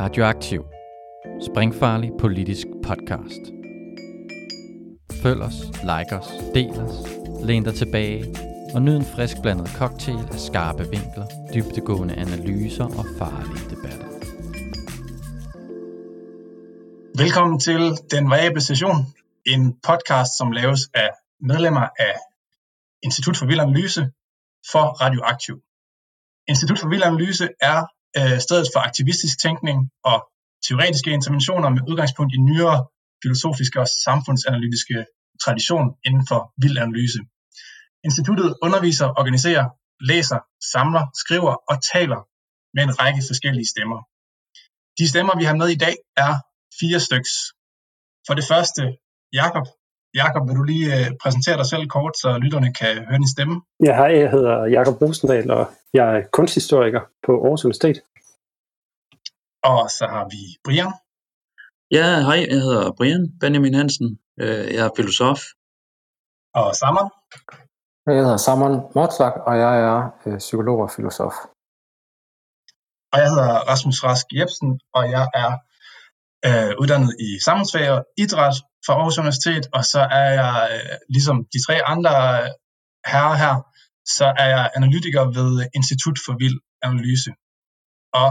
Radioaktiv. Springfarlig politisk podcast. Følg os, like os, del os, læn dig tilbage og nyd en frisk blandet cocktail af skarpe vinkler, dybtegående analyser og farlige debatter. Velkommen til Den Variable Station, en podcast, som laves af medlemmer af Institut for Vild Analyse for Radioaktiv. Institut for Vild Analyse er øh, stedet for aktivistisk tænkning og teoretiske interventioner med udgangspunkt i nyere filosofiske og samfundsanalytiske tradition inden for vild analyse. Instituttet underviser, organiserer, læser, samler, skriver og taler med en række forskellige stemmer. De stemmer, vi har med i dag, er fire styks. For det første, Jakob. Jakob, vil du lige øh, præsentere dig selv kort, så lytterne kan høre din stemme? Ja, hej, jeg hedder Jakob Rosendal, og jeg er kunsthistoriker på Aarhus Universitet. Og så har vi Brian. Ja, hej, jeg hedder Brian Benjamin Hansen. Øh, jeg er filosof. Og Saman. Jeg hedder Saman Motzak, og jeg er øh, psykolog og filosof. Og jeg hedder Rasmus Rask Jebsen, og jeg er øh, uddannet i samfundsfag og idræt fra Aarhus Universitet, og så er jeg, øh, ligesom de tre andre herrer her, så er jeg analytiker ved Institut for Vild Analyse. Og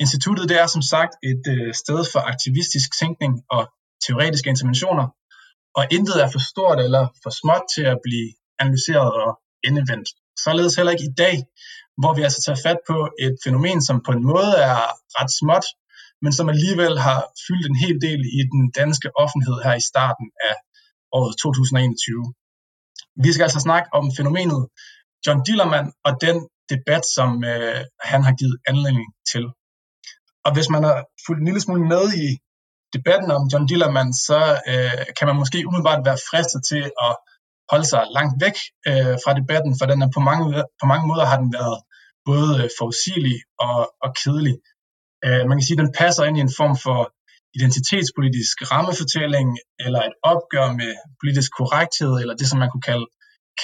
instituttet det er som sagt et øh, sted for aktivistisk tænkning og teoretiske interventioner, og intet er for stort eller for småt til at blive analyseret og endevendt. Således heller ikke i dag, hvor vi altså tager fat på et fænomen, som på en måde er ret småt, men som alligevel har fyldt en hel del i den danske offentlighed her i starten af året 2021. Vi skal altså snakke om fænomenet John Dillermand og den debat, som øh, han har givet anledning til. Og hvis man har fulgt en lille smule med i debatten om John Dillermand, så øh, kan man måske umiddelbart være fristet til at holde sig langt væk øh, fra debatten, for den er på mange, på mange måder har den været både øh, forudsigelig og, og kedelig. Øh, man kan sige, at den passer ind i en form for identitetspolitisk rammefortælling, eller et opgør med politisk korrekthed, eller det, som man kunne kalde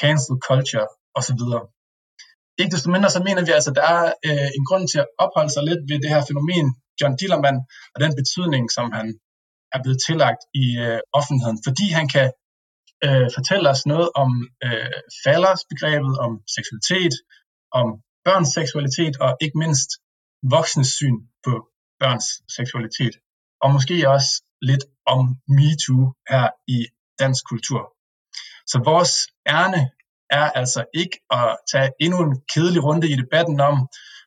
cancel culture osv. Ikke desto mindre, så mener vi altså, at der er øh, en grund til at opholde sig lidt ved det her fænomen, John Dillermand, og den betydning, som han er blevet tillagt i øh, offentligheden, fordi han kan øh, fortælle os noget om øh, faldersbegrebet, om seksualitet, om børns seksualitet, og ikke mindst voksnes syn på børns seksualitet. Og måske også lidt om MeToo her i dansk kultur. Så vores ærne er altså ikke at tage endnu en kedelig runde i debatten om,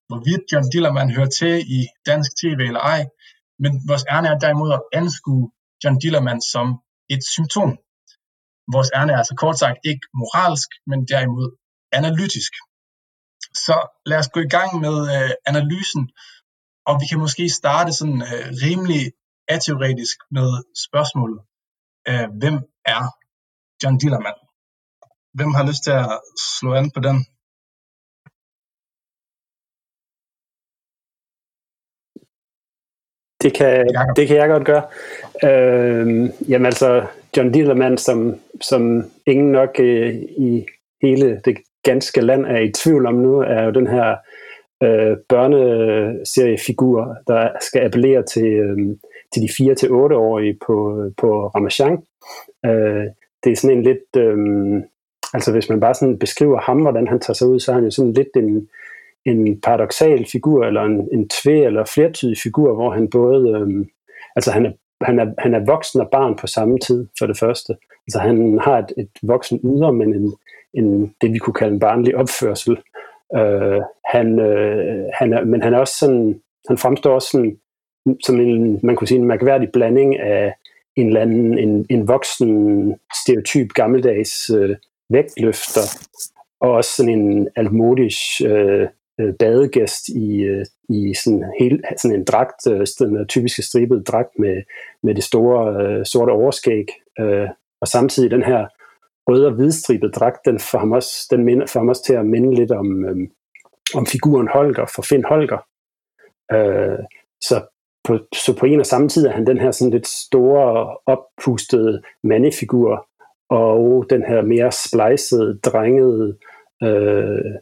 hvorvidt John Dillermand hører til i dansk tv eller ej, men vores ærne er derimod at anskue John Dillermand som et symptom. Vores ærne er altså kort sagt ikke moralsk, men derimod analytisk. Så lad os gå i gang med øh, analysen, og vi kan måske starte sådan øh, rimelig ateoretisk med spørgsmålet, øh, hvem er John Dillermand? Hvem har lyst til at slå an på den? Det kan, det kan jeg godt gøre. Øh, jamen altså, John Dillermand, som, som ingen nok øh, i hele det ganske land er i tvivl om nu, er jo den her øh, børneseriefigur, der skal appellere til, øh, til de 4-8-årige på, på Ramachan. Øh, det er sådan en lidt... Øh, altså hvis man bare sådan beskriver ham, hvordan han tager sig ud, så er han jo sådan lidt en, en paradoxal figur, eller en, en tvæ- eller flertydig figur, hvor han både... øhm, altså han er, han, er, han er voksen og barn på samme tid, for det første. Altså han har et, et voksen ydre, men en, en, det vi kunne kalde en barnlig opførsel. Øh, han, øh, han er, men han er også sådan, han fremstår også sådan, som en, man kunne sige, en mærkværdig blanding af en eller anden, en, en voksen, stereotyp, gammeldags øh, vægtløfter, og også sådan en altmodisk øh, øh, badegæst i, øh, i sådan, hele, sådan en dragt, øh, den typiske stribede dragt med, med det store øh, sorte overskæg, øh, og samtidig den her røde og hvidstribede dragt, den får ham også, den minder, får ham også til at minde lidt om, øh, om figuren Holger, for Finn Holger. Øh, så på, så på en og samme tid er han den her sådan lidt store, oppustede mandefigur, og den her mere splicede, drengede øh,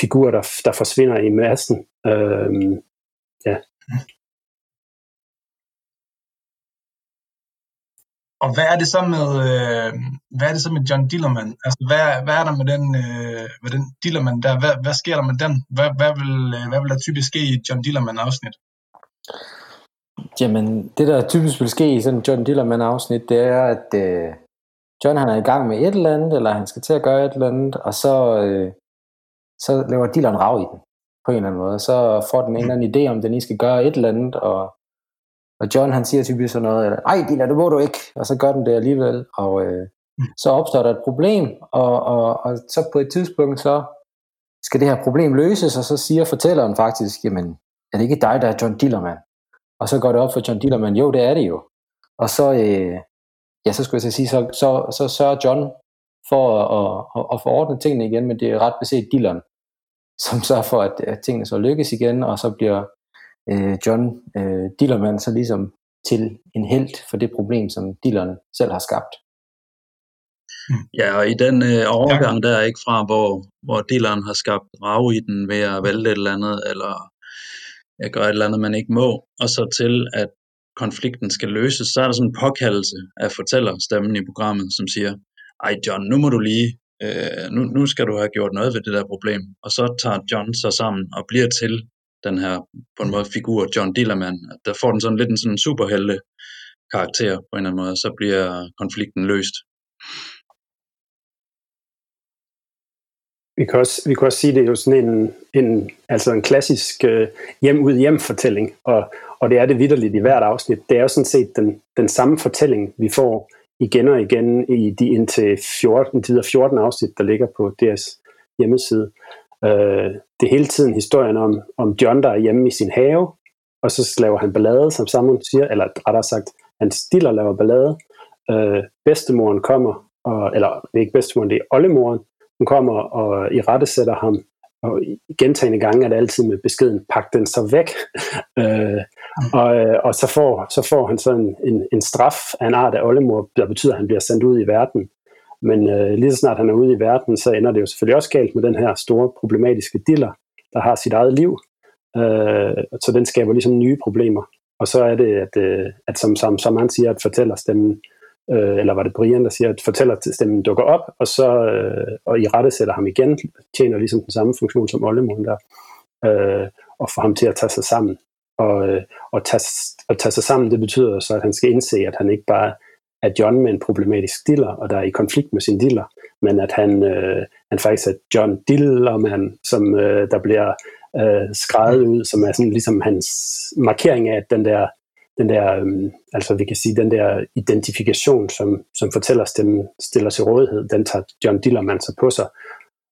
figur, der, der forsvinder i massen. Øh, ja. Og hvad er det så med, øh, hvad er det så med John Dillermand? Altså, hvad, hvad er der med den, øh, med den Dillermand der? Hvad, hvad sker der med den? Hvad, hvad, vil, øh, hvad vil der typisk ske i John Dillermand-afsnit? Jamen, det der typisk vil ske i sådan en John Dillermand-afsnit, det er, at øh, John han er i gang med et eller andet, eller han skal til at gøre et eller andet, og så, øh, så laver Dylan rav i den, på en eller anden måde. Så får den en eller anden idé om, den I skal gøre et eller andet, og og John han siger typisk sådan noget, nej Dylan, det må du ikke, og så gør den det alligevel, og øh, så opstår der et problem, og, og, og så på et tidspunkt, så skal det her problem løses, og så siger fortælleren faktisk, jamen, er det ikke dig, der er John Dillermand? Og så går det op for John Dillermand, jo, det er det jo. Og så, øh, ja, så skulle jeg sige, så, så, så sørger John for at, at, at få ordnet tingene igen, men det er ret beset Dilleren, som sørger for, at, at tingene så lykkes igen, og så bliver øh, John øh, Dillermand så ligesom til en held for det problem, som Dilleren selv har skabt. Ja, og i den øh, overgang der ikke fra, hvor, hvor Dilleren har skabt rav i den ved at vælge et eller andet, eller jeg gør et eller andet, man ikke må, og så til, at konflikten skal løses, så er der sådan en påkaldelse af fortællerstemmen i programmet, som siger, ej John, nu må du lige, øh, nu, nu skal du have gjort noget ved det der problem. Og så tager John sig sammen og bliver til den her på en måde figur, John Dillermand, der får den sådan lidt en sådan superhelte karakter på en eller anden måde, så bliver konflikten løst. Vi kan også, vi kan også sige, at det er jo sådan en, en, altså en klassisk øh, hjem-ud-hjem fortælling, og, og det er det vidderligt i hvert afsnit. Det er jo sådan set den, den samme fortælling, vi får igen og igen i de indtil 14, de 14 afsnit, der ligger på deres hjemmeside. Øh, det er hele tiden historien om, om John, der er hjemme i sin have, og så laver han ballade, som Samuel siger, eller rettere sagt, han stiller laver ballade. Øh, bedstemoren kommer, og, eller det er ikke bedstemoren, det er oldemoren, hun kommer og i rette sætter ham, og gentagende gange er det altid med beskeden, pak den så væk. øh, og, øh, og så, får, så får han sådan en, en, straf af en art af oldemor, der betyder, at han bliver sendt ud i verden. Men øh, lige så snart han er ude i verden, så ender det jo selvfølgelig også galt med den her store problematiske diller, der har sit eget liv. Øh, så den skaber ligesom nye problemer. Og så er det, at, øh, at som, som, som han siger, at fortællerstemmen, øh, eller var det Brian, der siger, at fortællerstemmen dukker op, og så øh, og i rette sætter ham igen, tjener ligesom den samme funktion som Ollemund der, øh, og får ham til at tage sig sammen. Og, øh, og tage, og tage sig sammen, det betyder så, at han skal indse, at han ikke bare er John med en problematisk diller, og der er i konflikt med sin diller, men at han, øh, han faktisk er John Dillermand, som øh, der bliver øh, skrevet ud, som er sådan ligesom hans markering af, at den der, den der øh, altså vi kan sige, den der identifikation, som, som fortællerstemmen stiller til rådighed, den tager John Dillermand så på sig,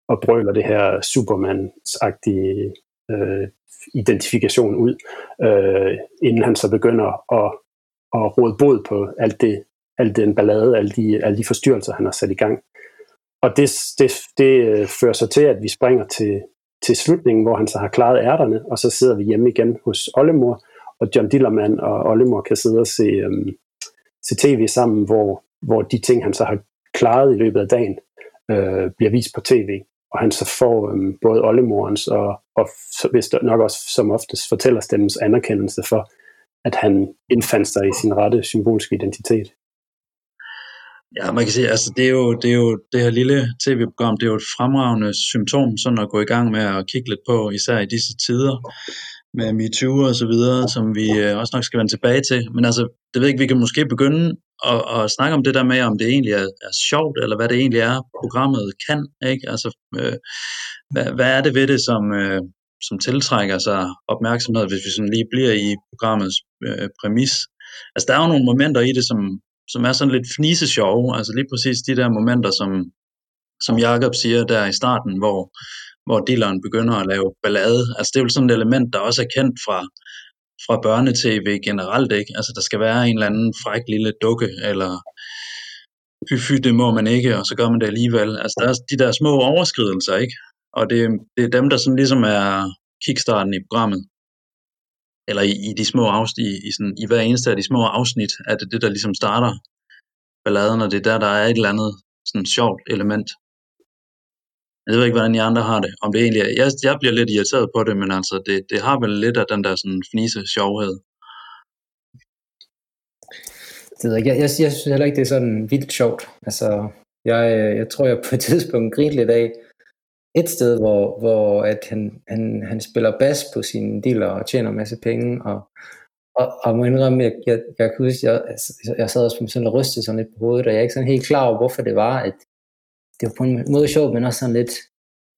og brøler det her Superman-agtige øh, identifikation ud, øh, inden han så begynder at, at råde bod på alt det alt den ballade, alle de, alle de forstyrrelser, han har sat i gang. Og det, det, det øh, fører så til, at vi springer til, til slutningen, hvor han så har klaret ærterne, og så sidder vi hjemme igen hos Ollemor, og John Dillermand og Ollemor kan sidde og se, øhm, se tv sammen, hvor, hvor de ting, han så har klaret i løbet af dagen, øh, bliver vist på tv. Og han så får øhm, både Ollemorens og, og hvis der nok også som oftest fortæller stemmens anerkendelse for, at han indfandt sig i sin rette symbolske identitet. Ja, man kan sige, altså det er jo det, er jo, det her lille tv-program, det er jo et fremragende symptom, sådan at gå i gang med at kigge lidt på, især i disse tider med MeToo og så videre, som vi øh, også nok skal vende tilbage til. Men altså, det ved jeg ikke, vi kan måske begynde og, og snakke om det der med, om det egentlig er, er sjovt, eller hvad det egentlig er, programmet kan, ikke? Altså, øh, hvad, hvad er det ved det, som, øh, som tiltrækker sig opmærksomhed, hvis vi sådan lige bliver i programmets øh, præmis? Altså, der er jo nogle momenter i det, som, som er sådan lidt fnisesjove. altså lige præcis de der momenter, som, som Jakob siger der i starten, hvor, hvor dealeren begynder at lave ballade. Altså det er jo sådan et element, der også er kendt fra, fra børnetv generelt, ikke? Altså der skal være en eller anden fræk lille dukke, eller fy, det må man ikke, og så gør man det alligevel. Altså der er de der små overskridelser, ikke? Og det, det er dem, der sådan ligesom er kickstarten i programmet eller i, i de små afsnit, i, i, sådan, i hver eneste af de små afsnit, er det det, der ligesom starter balladen, og det er der, der er et eller andet sådan sjovt element. Jeg ved ikke, hvordan I andre har det. Om det egentlig er, jeg, jeg bliver lidt irriteret på det, men altså, det, det har vel lidt af den der sådan fnise sjovhed. det ved jeg, jeg, jeg, jeg synes heller ikke, det er sådan vildt sjovt. Altså, jeg, jeg tror, jeg på et tidspunkt grinte lidt af et sted, hvor, hvor at han, han, han spiller bas på sine dealer og tjener en masse penge, og, og, og må indrømme, jeg, jeg, jeg kan huske, jeg, altså, jeg sad også sådan og rystede sådan lidt på hovedet, og jeg er ikke sådan helt klar over, hvorfor det var, at det var på en måde sjovt, men også sådan lidt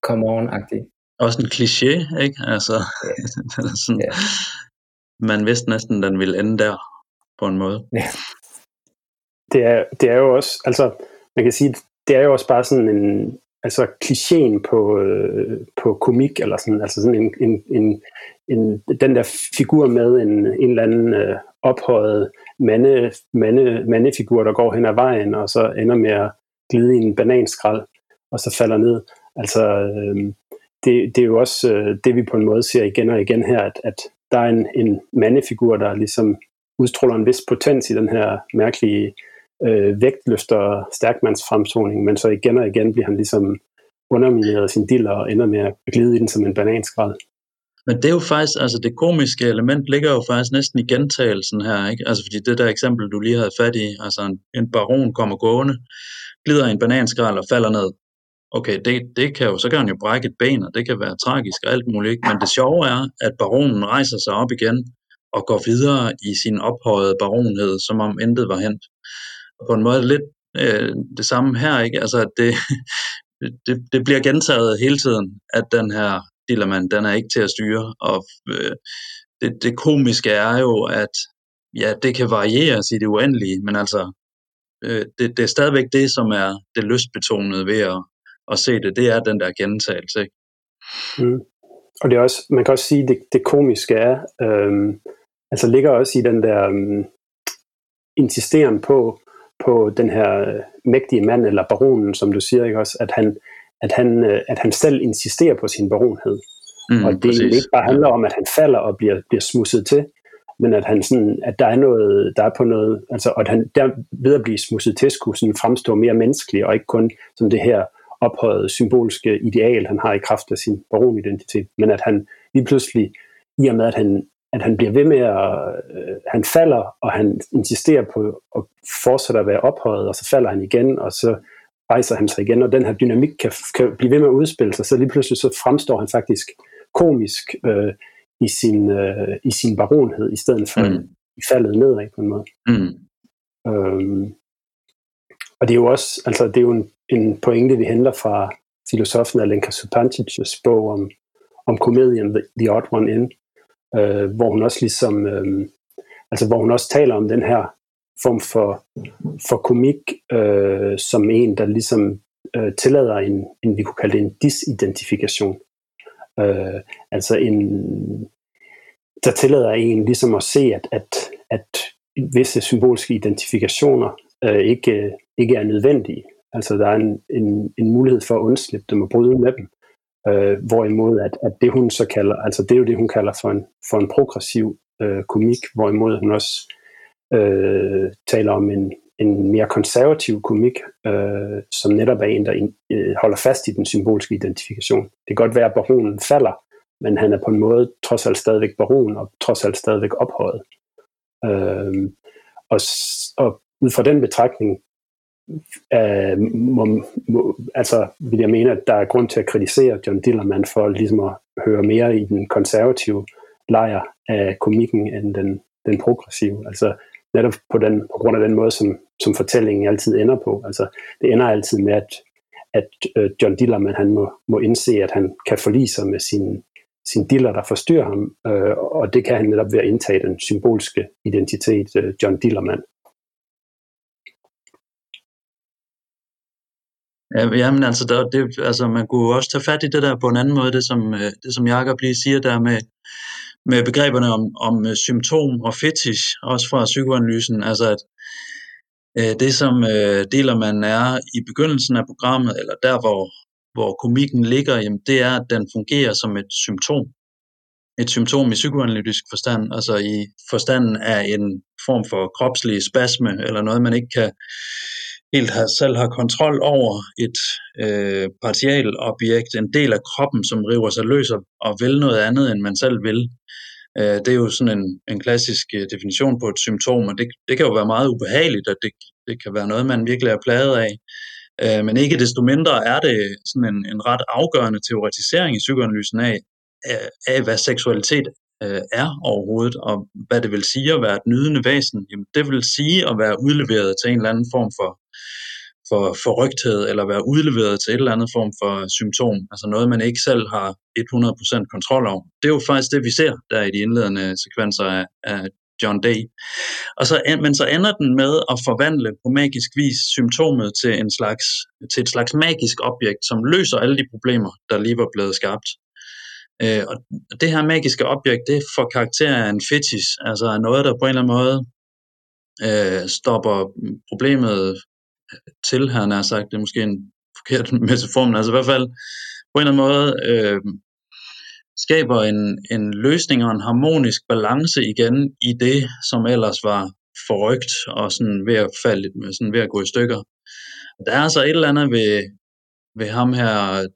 come on-agtigt. Også en kliché, ikke? Altså, ja. sådan, ja. man vidste næsten, den ville ende der, på en måde. Ja. Det er, det er jo også, altså, man kan sige, det er jo også bare sådan en, altså klichéen på, øh, på komik, eller sådan, altså sådan en, en, en, en, den der figur med en, en eller anden øh, ophøjet mande, mande, mandefigur, der går hen ad vejen, og så ender med at glide i en bananskrald, og så falder ned. Altså, øh, det, det er jo også øh, det, vi på en måde ser igen og igen her, at, at der er en, en mandefigur, der ligesom udstråler en vis potens i den her mærkelige øh, vægtløfter stærkmandsfremtoning, men så igen og igen bliver han ligesom undermineret sin diller og ender med at glide i den som en bananskrald. Men det er jo faktisk, altså det komiske element ligger jo faktisk næsten i gentagelsen her, ikke? Altså fordi det der eksempel, du lige havde fat i, altså en, en baron kommer gående, glider i en bananskrald og falder ned. Okay, det, det kan jo, så kan han jo brække et ben, og det kan være tragisk og alt muligt, ikke? Men det sjove er, at baronen rejser sig op igen og går videre i sin ophøjede baronhed, som om intet var hent på en måde lidt øh, det samme her, ikke? Altså, det, det, det bliver gentaget hele tiden, at den her Dillermand, den er ikke til at styre, og øh, det, det komiske er jo, at ja, det kan varieres i det uendelige, men altså, øh, det, det er stadigvæk det, som er det lystbetonede ved at, at se det, det er den der gentagelse, ikke? Mm. Og det er også, man kan også sige, det, det komiske er, øh, altså ligger også i den der øh, insisteren på, på den her øh, mægtige mand, eller baronen, som du siger, ikke også, at han, at han, øh, at han selv insisterer på sin baronhed. Mm, og det præcis. ikke bare handler om, at han falder og bliver, bliver smusset til, men at, han sådan, at der er noget, der er på noget, altså, og at han der ved at blive smusset til, skulle sådan fremstå mere menneskelig, og ikke kun som det her ophøjet symbolske ideal, han har i kraft af sin baronidentitet, men at han lige pludselig, i og med at han at han bliver ved med at, øh, han falder, og han insisterer på at fortsætte at være ophøjet, og så falder han igen, og så rejser han sig igen, og den her dynamik kan, kan blive ved med at udspille sig, så lige pludselig så fremstår han faktisk komisk øh, i, sin, øh, i sin baronhed, i stedet for mm. faldet nedad på en måde. Mm. Øhm, og det er jo også, altså det er jo en, en pointe, vi henter fra filosofen Alenka Supancic's bog om, om komedien The, The Odd One In, øh, hvor hun også ligesom, øh, altså hvor hun også taler om den her form for, for komik, øh, som en, der ligesom øh, tillader en, en, vi kunne kalde det en disidentifikation. Øh, altså en, der tillader en ligesom at se, at, at, at visse symbolske identifikationer øh, ikke, ikke er nødvendige. Altså der er en, en, en mulighed for at undslippe dem og bryde med dem. Øh, hvorimod at, at det hun så kalder, altså det er jo det hun kalder for en, for en progressiv øh, komik, hvorimod hun også øh, taler om en, en mere konservativ komik, øh, som netop er en, der in, øh, holder fast i den symbolske identifikation. Det kan godt være, at baronen falder, men han er på en måde trods alt stadigvæk baron, og trods alt stadigvæk ophøjet. Øh, og, og ud fra den betragtning øh, må, må, altså vil jeg mene, at der er grund til at kritisere John Dillermand for ligesom at høre mere i den konservative lejr af komikken end den, den progressive. Altså netop på, den, på grund af den måde, som, som fortællingen altid ender på. Altså det ender altid med, at, at øh, John Dillermand han må, må indse, at han kan forlige sig med sin, sin diller, der forstyrrer ham, øh, og det kan han netop ved at indtage den symbolske identitet øh, John Dillermand. Ja, jamen altså, der, det, altså, man kunne også tage fat i det der på en anden måde, det som, øh, det som Jacob lige siger der med, med begreberne om, om øh, symptom og fetish, også fra psykoanalysen, altså at øh, det som øh, deler man er i begyndelsen af programmet, eller der hvor, hvor komikken ligger, jamen det er, at den fungerer som et symptom. Et symptom i psykoanalytisk forstand, altså i forstanden af en form for kropslig spasme, eller noget man ikke kan helt har, selv har kontrol over et øh, partialobjekt, en del af kroppen, som river sig løs og vil noget andet, end man selv vil. Øh, det er jo sådan en, en klassisk øh, definition på et symptom, og det, det kan jo være meget ubehageligt, og det, det kan være noget, man virkelig er plaget af. Øh, men ikke desto mindre er det sådan en, en ret afgørende teoretisering i psykoanalysen af, af hvad seksualitet øh, er overhovedet, og hvad det vil sige at være et nydende væsen. Jamen, det vil sige at være udleveret til en eller anden form for for forrygthed eller være udleveret til et eller andet form for symptom, altså noget, man ikke selv har 100% kontrol over. Det er jo faktisk det, vi ser der i de indledende sekvenser af, af John Day. Og så, men så ender den med at forvandle på magisk vis symptomet til, en slags, til et slags magisk objekt, som løser alle de problemer, der lige var blevet skabt. Øh, og det her magiske objekt, det får karakter af en fetish, altså noget, der på en eller anden måde øh, stopper problemet til, han har sagt, det er måske en forkert metafor, men altså i hvert fald på en eller anden måde øh, skaber en, en løsning og en harmonisk balance igen i det, som ellers var forrygt og sådan ved at falde, sådan ved at gå i stykker. Der er altså et eller andet ved, ved ham her,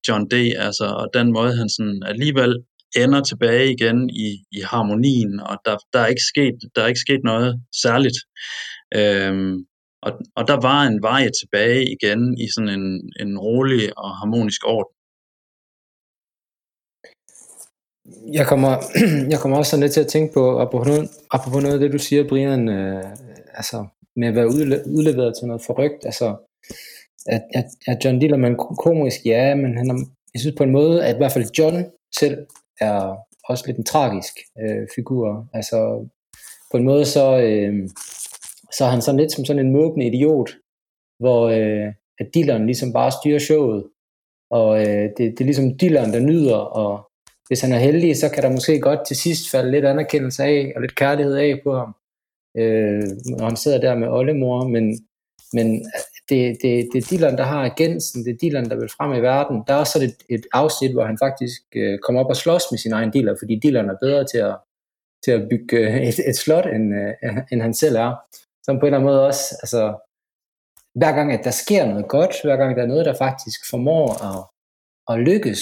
John D., altså, og den måde, han sådan alligevel ender tilbage igen i, i harmonien, og der, der, er ikke sket, der er ikke sket noget særligt. Øhm, og, og der var en vej tilbage igen i sådan en, en rolig og harmonisk orden. Jeg kommer, jeg kommer også sådan lidt til at tænke på, apropos noget, apropos noget af det, du siger, Brian, øh, altså med at være udleveret til noget forrygt, altså at, at, at John Dillermand komisk, ja, men han er, jeg synes på en måde, at i hvert fald John selv er også lidt en tragisk øh, figur. Altså på en måde så, øh, så er han sådan lidt som sådan en måbende idiot, hvor øh, at dealeren ligesom bare styrer showet, og øh, det, det er ligesom dealeren, der nyder, og hvis han er heldig, så kan der måske godt til sidst falde lidt anerkendelse af, og lidt kærlighed af på ham, øh, når han sidder der med oldemor, men, men det, det, det er Dylan, der har agensen, det er Dylan, der vil frem i verden. Der er også et, et afsnit, hvor han faktisk øh, kommer op og slås med sin egen dealer, fordi Dylan er bedre til at, til at bygge øh, et, et slot, end, øh, end han selv er som på en eller anden måde også, altså, hver gang, at der sker noget godt, hver gang der er noget, der faktisk formår at, at lykkes,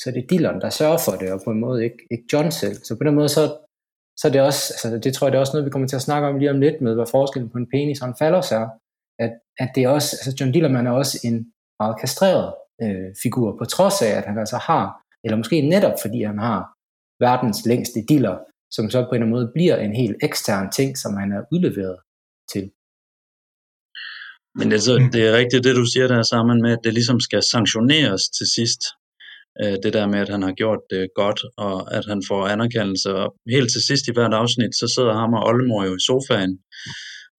så er det Dillon, der sørger for det, og på en måde ikke, ikke John selv. Så på den måde, så, så er det også, altså det tror jeg, det er også noget, vi kommer til at snakke om lige om lidt med, hvad forskellen på en penis og en fallus er. At, at det er også, altså John Dillermand er også en meget kastreret øh, figur, på trods af, at han altså har, eller måske netop fordi han har verdens længste diller, som så på en eller anden måde bliver en helt ekstern ting, som han er udleveret til. Men det, så, det er rigtigt, det du siger der sammen med, at det ligesom skal sanktioneres til sidst. Øh, det der med, at han har gjort det godt, og at han får anerkendelse. Og helt til sidst i hvert afsnit, så sidder ham og Oldemor jo i sofaen,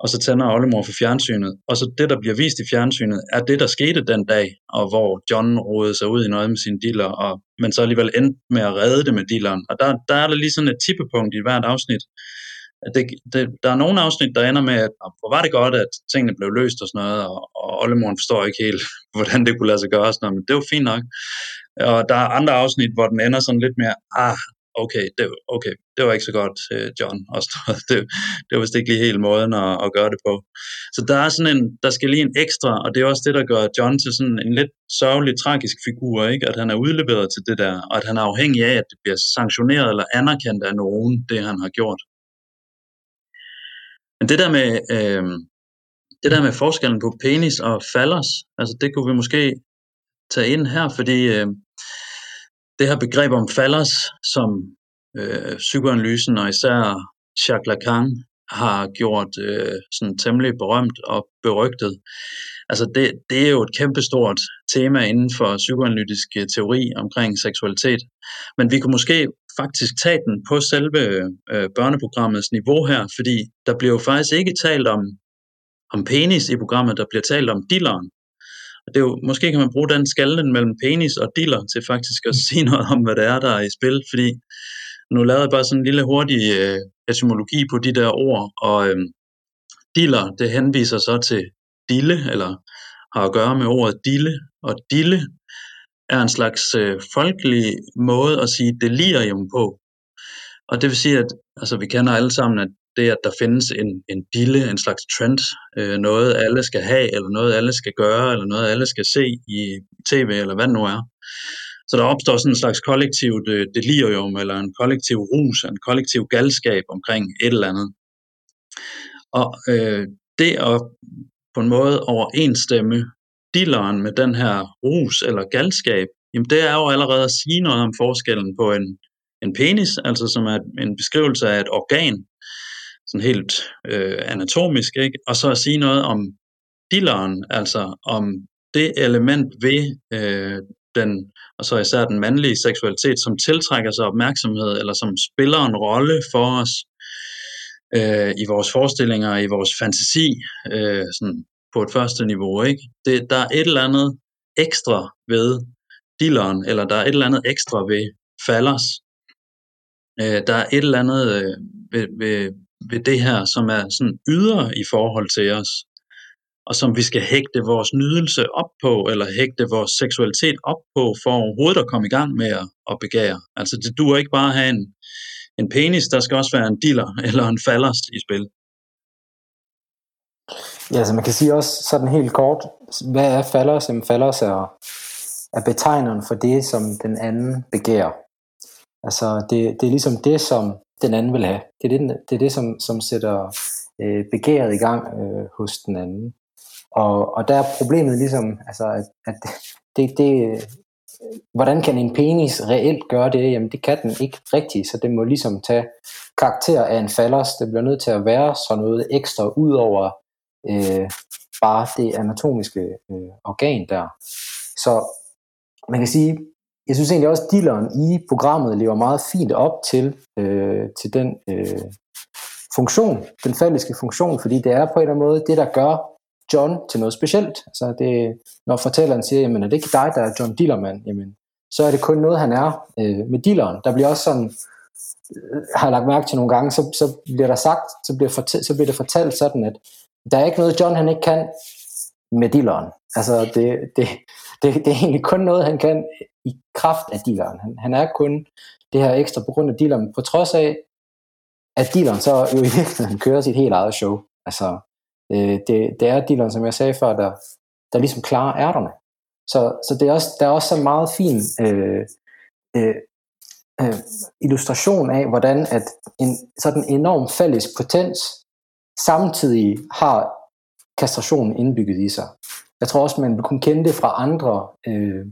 og så tænder Oldemor for fjernsynet. Og så det, der bliver vist i fjernsynet, er det, der skete den dag, og hvor John rodede sig ud i noget med sine dealer, og, men så alligevel endte med at redde det med dealeren. Og der, der er der lige sådan et tippepunkt i hvert afsnit, det, det, der er nogle afsnit, der ender med, at hvor var det godt, at tingene blev løst og sådan noget, og, og oldemoren forstår ikke helt, hvordan det kunne lade sig gøre, og sådan noget, men det var fint nok. Og der er andre afsnit, hvor den ender sådan lidt mere, ah, okay, det, okay, det var ikke så godt, øh, John. Og det, det var vist ikke lige helt måden at, at gøre det på. Så der er sådan en, der skal lige en ekstra, og det er også det, der gør John til sådan en lidt sørgelig, tragisk figur, ikke? at han er udleveret til det der, og at han er afhængig af, at det bliver sanktioneret eller anerkendt af nogen, det han har gjort. Men det der med, øh, det der med forskellen på penis og fallers, altså det kunne vi måske tage ind her, fordi øh, det her begreb om fallers, som øh, psykoanalysen og især Jacques Lacan har gjort øh, sådan temmelig berømt og berygtet. Altså det, det er jo et kæmpestort tema inden for psykoanalytisk øh, teori omkring seksualitet. Men vi kunne måske faktisk tage den på selve øh, børneprogrammets niveau her, fordi der bliver jo faktisk ikke talt om, om penis i programmet, der bliver talt om dilleren. Og det er jo, måske kan man bruge den skallen mellem penis og diller til faktisk at sige noget om, hvad det er, der er i spil, fordi nu lavede jeg bare sådan en lille hurtig øh, etymologi på de der ord, og øh, diller, det henviser så til dille, eller har at gøre med ordet dille, og dille er en slags øh, folkelig måde at sige delirium på. Og det vil sige, at altså, vi kender alle sammen, at det, at der findes en, en dille, en slags trend, øh, noget alle skal have, eller noget alle skal gøre, eller noget alle skal se i tv, eller hvad det nu er. Så der opstår sådan en slags kollektivt øh, delirium, eller en kollektiv rus, en kollektiv galskab omkring et eller andet. Og øh, det at på en måde overensstemme dilleren med den her rus eller galskab, jamen det er jo allerede at sige noget om forskellen på en, en penis, altså som er en beskrivelse af et organ, sådan helt øh, anatomisk, ikke? og så at sige noget om dilleren, altså om det element ved øh, den, og så især den mandlige seksualitet, som tiltrækker sig opmærksomhed, eller som spiller en rolle for os øh, i vores forestillinger, i vores fantasi, øh, sådan på et første niveau. Ikke? Det, der er et eller andet ekstra ved dilleren, eller der er et eller andet ekstra ved fallers. Øh, der er et eller andet øh, ved, ved, ved det her, som er sådan ydre i forhold til os og som vi skal hægte vores nydelse op på, eller hægte vores seksualitet op på, for overhovedet at komme i gang med at, at begære. Altså det duer ikke bare at have en, en penis, der skal også være en diller eller en fallers i spil. Ja, så man kan sige også sådan helt kort, hvad er fallers? Jamen fallers er, er betegneren for det, som den anden begærer. Altså det, det er ligesom det, som den anden vil have. Det er det, det, er det som, som sætter øh, begæret i gang øh, hos den anden. Og, og der er problemet ligesom, altså, at, at det, det, hvordan kan en penis reelt gøre det? Jamen det kan den ikke rigtigt, så det må ligesom tage karakter af en fallers. Det bliver nødt til at være sådan noget ekstra ud over øh, bare det anatomiske øh, organ der. Så man kan sige, jeg synes egentlig også, at dealeren i programmet lever meget fint op til, øh, til den øh, funktion, den falliske funktion, fordi det er på en eller anden måde det, der gør John til noget specielt. Altså det, når fortælleren siger, jamen er det ikke dig, der er John Dillermand, jamen, så er det kun noget, han er øh, med dealeren. Der bliver også sådan, øh, har jeg lagt mærke til nogle gange, så, så bliver der sagt, så bliver, fortæ- så bliver det fortalt sådan, at der er ikke noget, John han ikke kan med dealeren. Altså det, det, det, det er egentlig kun noget, han kan i kraft af dealeren. Han, han er kun det her ekstra på grund af dealeren, på trods af, at dealeren så jo i virkeligheden kører sit helt eget show. Altså, Øh, det, det er dealeren, som jeg sagde før, der, der ligesom klarer ærterne. Så, så det er også, der er også så meget fin øh, øh, øh, illustration af, hvordan at en sådan enorm fælles potens samtidig har kastrationen indbygget i sig. Jeg tror også, man vil kunne kende det fra andre øh,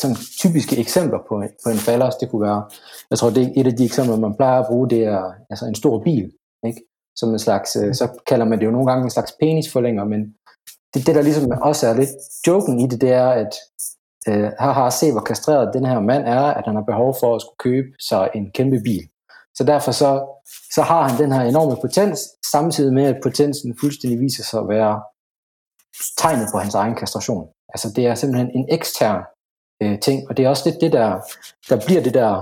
som typiske eksempler på, på en fallers. Det kunne være, jeg tror, det er et af de eksempler, man plejer at bruge, det er altså en stor bil. Ikke? som en slags, øh, så kalder man det jo nogle gange en slags penisforlænger, men det, det der ligesom også er lidt joken i det, det er, at øh, her har se, hvor kastreret den her mand er, at han har behov for at skulle købe sig en kæmpe bil. Så derfor så, så har han den her enorme potens, samtidig med, at potensen fuldstændig viser sig at være tegnet på hans egen kastration. Altså det er simpelthen en ekstern øh, ting, og det er også lidt det, der, der bliver det der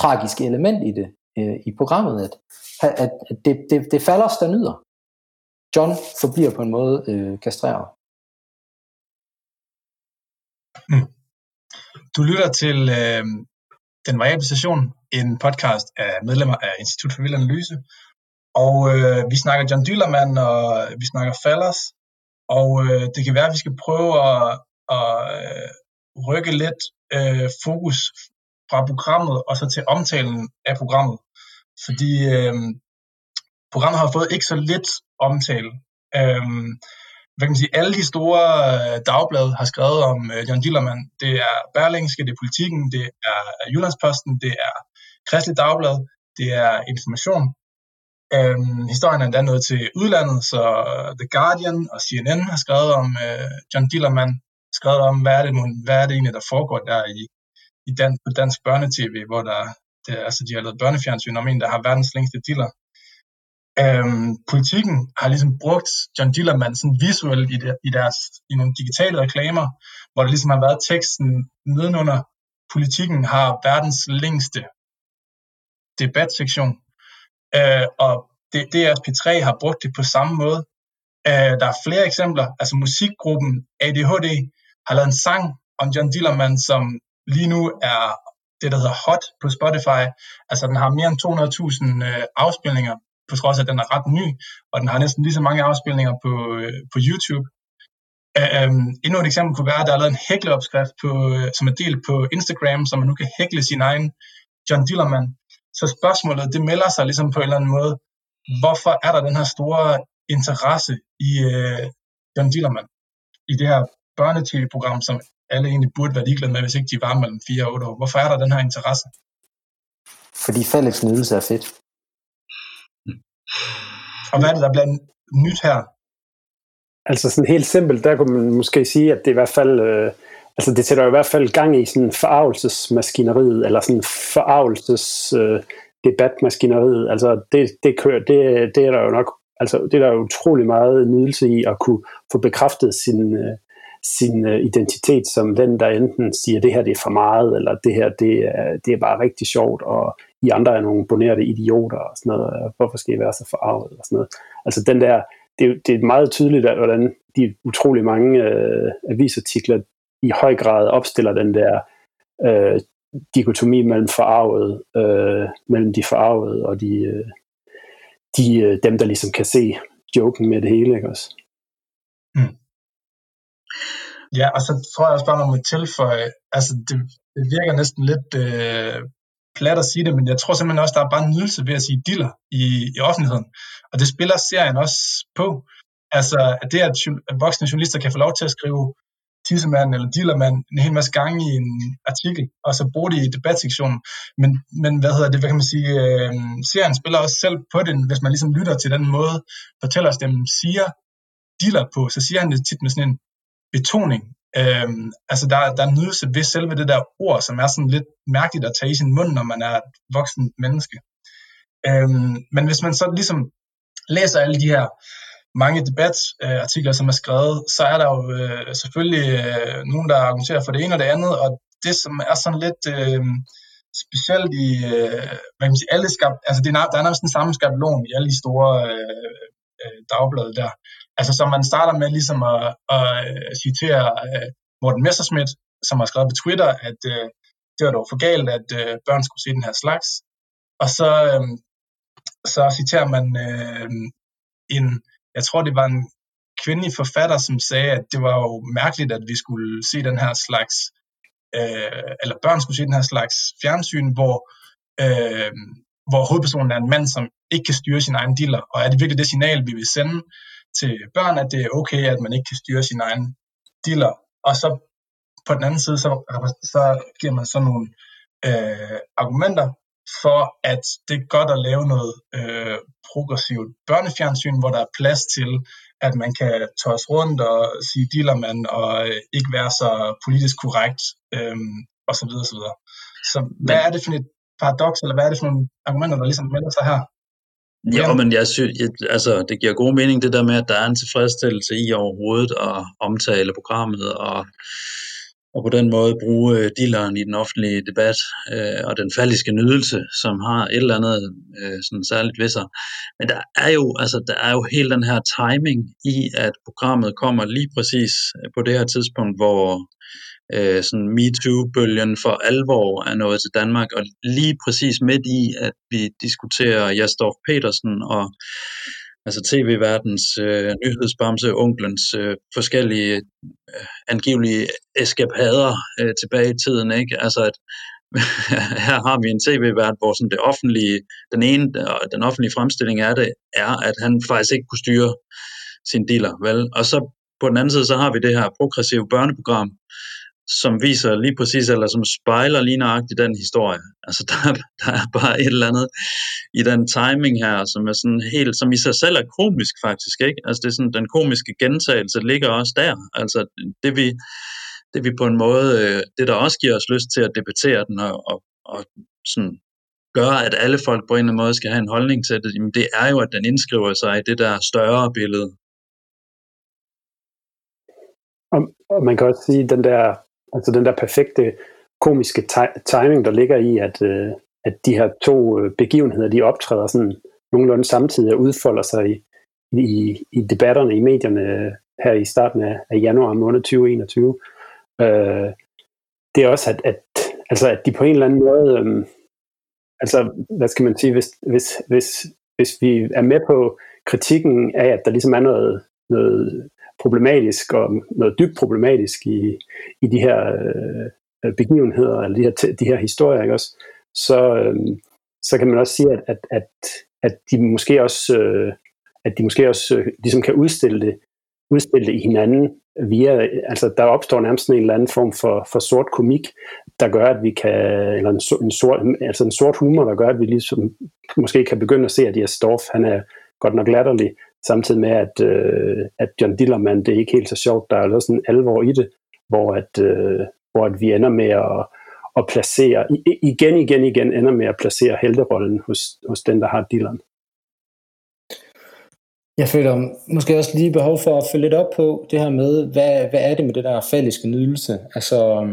tragiske element i det, øh, i programmet, at at, at det, det, det falder os, der nyder. John forbliver på en måde øh, kastreret. Mm. Du lytter til øh, den Variable Station, en podcast af medlemmer af Institut for Vild Analyse. Og øh, vi snakker John Dillermand, og vi snakker Fallers. Og øh, det kan være, at vi skal prøve at, at øh, rykke lidt øh, fokus fra programmet og så til omtalen af programmet. Fordi øh, programmet har fået ikke så lidt omtale. Øh, hvad kan man sige, alle de store øh, dagblade har skrevet om øh, John Dillermand. Det er Berlingske, det er Politiken, det er øh, Jyllandsposten, det er Kristelig Dagblad, det er Information. Øhm, historien er endda nået til udlandet, så øh, The Guardian og CNN har skrevet om øh, John Dillermand, skrevet om, hvad er det, hvad er det egentlig, der foregår der i, i dan, på dansk børnetv, hvor der det, altså de har lavet børnefjernsyn om en, der har verdens længste diller. Øhm, politikken har ligesom brugt John Dillermand sådan visuelt i, der, i, deres, i nogle digitale reklamer, hvor der ligesom har været teksten nedenunder. Politikken har verdens længste debatsektion, øh, og det, DRS-P3 har brugt det på samme måde. Øh, der er flere eksempler, altså musikgruppen ADHD har lavet en sang om John Dillermand, som lige nu er det, der hedder Hot på Spotify. Altså den har mere end 200.000 øh, afspilninger, på trods af, at den er ret ny, og den har næsten lige så mange afspilninger på, øh, på YouTube. Um, endnu et eksempel kunne være, at der er lavet en hækleopskrift, på, øh, som er delt på Instagram, så man nu kan hækle sin egen John Dillermand. Så spørgsmålet, det melder sig ligesom på en eller anden måde, hvorfor er der den her store interesse i øh, John Dillermand, i det her børnetv-program, som alle egentlig burde være ligeglade med, hvis ikke de var mellem 4 og 8 år. Hvorfor er der den her interesse? Fordi fælles nydelse er fedt. Og hvad er det, der bliver nyt her? Altså sådan helt simpelt, der kunne man måske sige, at det i hvert fald, øh, altså det sætter i hvert fald gang i sådan forarvelsesmaskineriet, eller sådan forarvelses øh, debatmaskineriet. Altså det, det kører, det, det er der jo nok, altså det er der jo utrolig meget nydelse i at kunne få bekræftet sin, øh, sin øh, identitet som den, der enten siger, det her det er for meget, eller det her det er, det er bare rigtig sjovt, og i andre er nogle bonerte idioter og sådan noget. Hvorfor skal I være så forarvet og sådan noget. Altså den der, det, det er meget tydeligt, at hvordan de utrolig mange øh, avisartikler i høj grad opstiller den der øh, dikotomi mellem forarvet, øh, mellem de forarvede og de, øh, de, øh, dem, der ligesom kan se joken med det hele, ikke også? Mm. Ja, og så tror jeg også bare, man må tilføje, altså det, det virker næsten lidt øh, plat at sige det, men jeg tror simpelthen også, der er bare en nydelse ved at sige diller i, i offentligheden. Og det spiller serien også på. Altså, at det, at voksne journalister kan få lov til at skrive tissemand eller dillermand en hel masse gange i en artikel, og så bruge det i debatsektionen. Men, men hvad hedder det, hvad kan man sige, øh, serien spiller også selv på den, hvis man ligesom lytter til den måde, fortællerstemmen siger diller på, så siger han det tit med sådan en betoning. Øhm, altså der, der er nydelse ved selve det der ord, som er sådan lidt mærkeligt at tage i sin mund, når man er et voksen menneske. Øhm, men hvis man så ligesom læser alle de her mange debatartikler, øh, som er skrevet, så er der jo øh, selvfølgelig øh, nogen, der argumenterer for det ene og det andet, og det, som er sådan lidt øh, specielt i, øh, hvad kan man sige, alle skab, altså det er, der er nærmest den samme skabelon i alle de store øh, øh, dagblade der. Altså som man starter med ligesom at, at øh, citere uh, Morten Messerschmidt, som har skrevet på Twitter, at uh, det var dog for galt, at uh, børn skulle se den her slags. Og så, um, så citerer man uh, en, jeg tror det var en kvindelig forfatter, som sagde, at det var jo mærkeligt, at vi skulle se den her slags, øh, eller børn skulle se den her slags fjernsyn, hvor, øh, hvor hovedpersonen er en mand, som ikke kan styre sin egen diller, Og er det virkelig det signal, vi vil sende til børn, at det er okay, at man ikke kan styre sin egen dealer. Og så på den anden side, så, så giver man så nogle øh, argumenter for, at det er godt at lave noget øh, progressivt børnefjernsyn, hvor der er plads til, at man kan tås rundt og sige dealermand og øh, ikke være så politisk korrekt øh, og så videre, så videre. Så hvad er det for et paradoks, eller hvad er det for nogle argumenter, der ligesom melder sig her? Ja, ja. men jeg synes, altså, det giver god mening det der med, at der er en tilfredsstillelse i overhovedet at omtale programmet og, og på den måde bruge øh, dilleren i den offentlige debat øh, og den faldiske nydelse, som har et eller andet øh, sådan særligt ved sig. Men der er jo altså der er jo hele den her timing i, at programmet kommer lige præcis på det her tidspunkt, hvor øh, sådan MeToo-bølgen for alvor er nået til Danmark, og lige præcis midt i, at vi diskuterer Jastorf Petersen og altså tv-verdens øh, nyhedsbamse, onklens øh, forskellige øh, angivelige eskapader øh, tilbage i tiden, ikke? Altså at her har vi en tv-vært, hvor sådan det offentlige, den ene, den offentlige fremstilling af det, er, at han faktisk ikke kunne styre sin dealer, vel? Og så på den anden side, så har vi det her progressive børneprogram, som viser lige præcis, eller som spejler lige nøjagtigt den historie. Altså der, der er bare et eller andet i den timing her, som er sådan helt, som i sig selv er komisk faktisk, ikke? Altså det er sådan, den komiske gentagelse ligger også der. Altså det vi, det vi på en måde, øh, det der også giver os lyst til at debattere den og, og, og sådan gøre, at alle folk på en eller anden måde skal have en holdning til det, jamen det er jo, at den indskriver sig i det der større billede. Og, og man kan også sige, at den der Altså den der perfekte komiske timing, der ligger i, at, øh, at de her to øh, begivenheder, de optræder sådan nogenlunde samtidig og udfolder sig i, i, i debatterne i medierne øh, her i starten af, af januar måned 2021. Øh, det er også, at, at, altså, at de på en eller anden måde, øh, altså hvad skal man sige, hvis, hvis, hvis, hvis vi er med på kritikken af, at der ligesom er noget, noget problematisk og noget dybt problematisk i, i de her øh, begivenheder, eller de her, de her historier, ikke også? Så, øh, så kan man også sige, at, at, at, at de måske også, øh, at de måske også øh, ligesom kan udstille det, udstille det i hinanden via, altså der opstår nærmest en eller anden form for, for sort komik, der gør, at vi kan, eller en, en, sort, altså en sort humor, der gør, at vi ligesom måske kan begynde at se, at Jes Dorf, han er godt nok latterlig, samtidig med, at, øh, at John Dillermand, det er ikke helt så sjovt, der er også en alvor i det, hvor at, øh, hvor at vi ender med at, at placere, igen, igen, igen ender med at placere helterollen hos, hos den, der har dilleren. Jeg føler måske også lige behov for at følge lidt op på det her med, hvad, hvad er det med det der fælleske nydelse? Altså,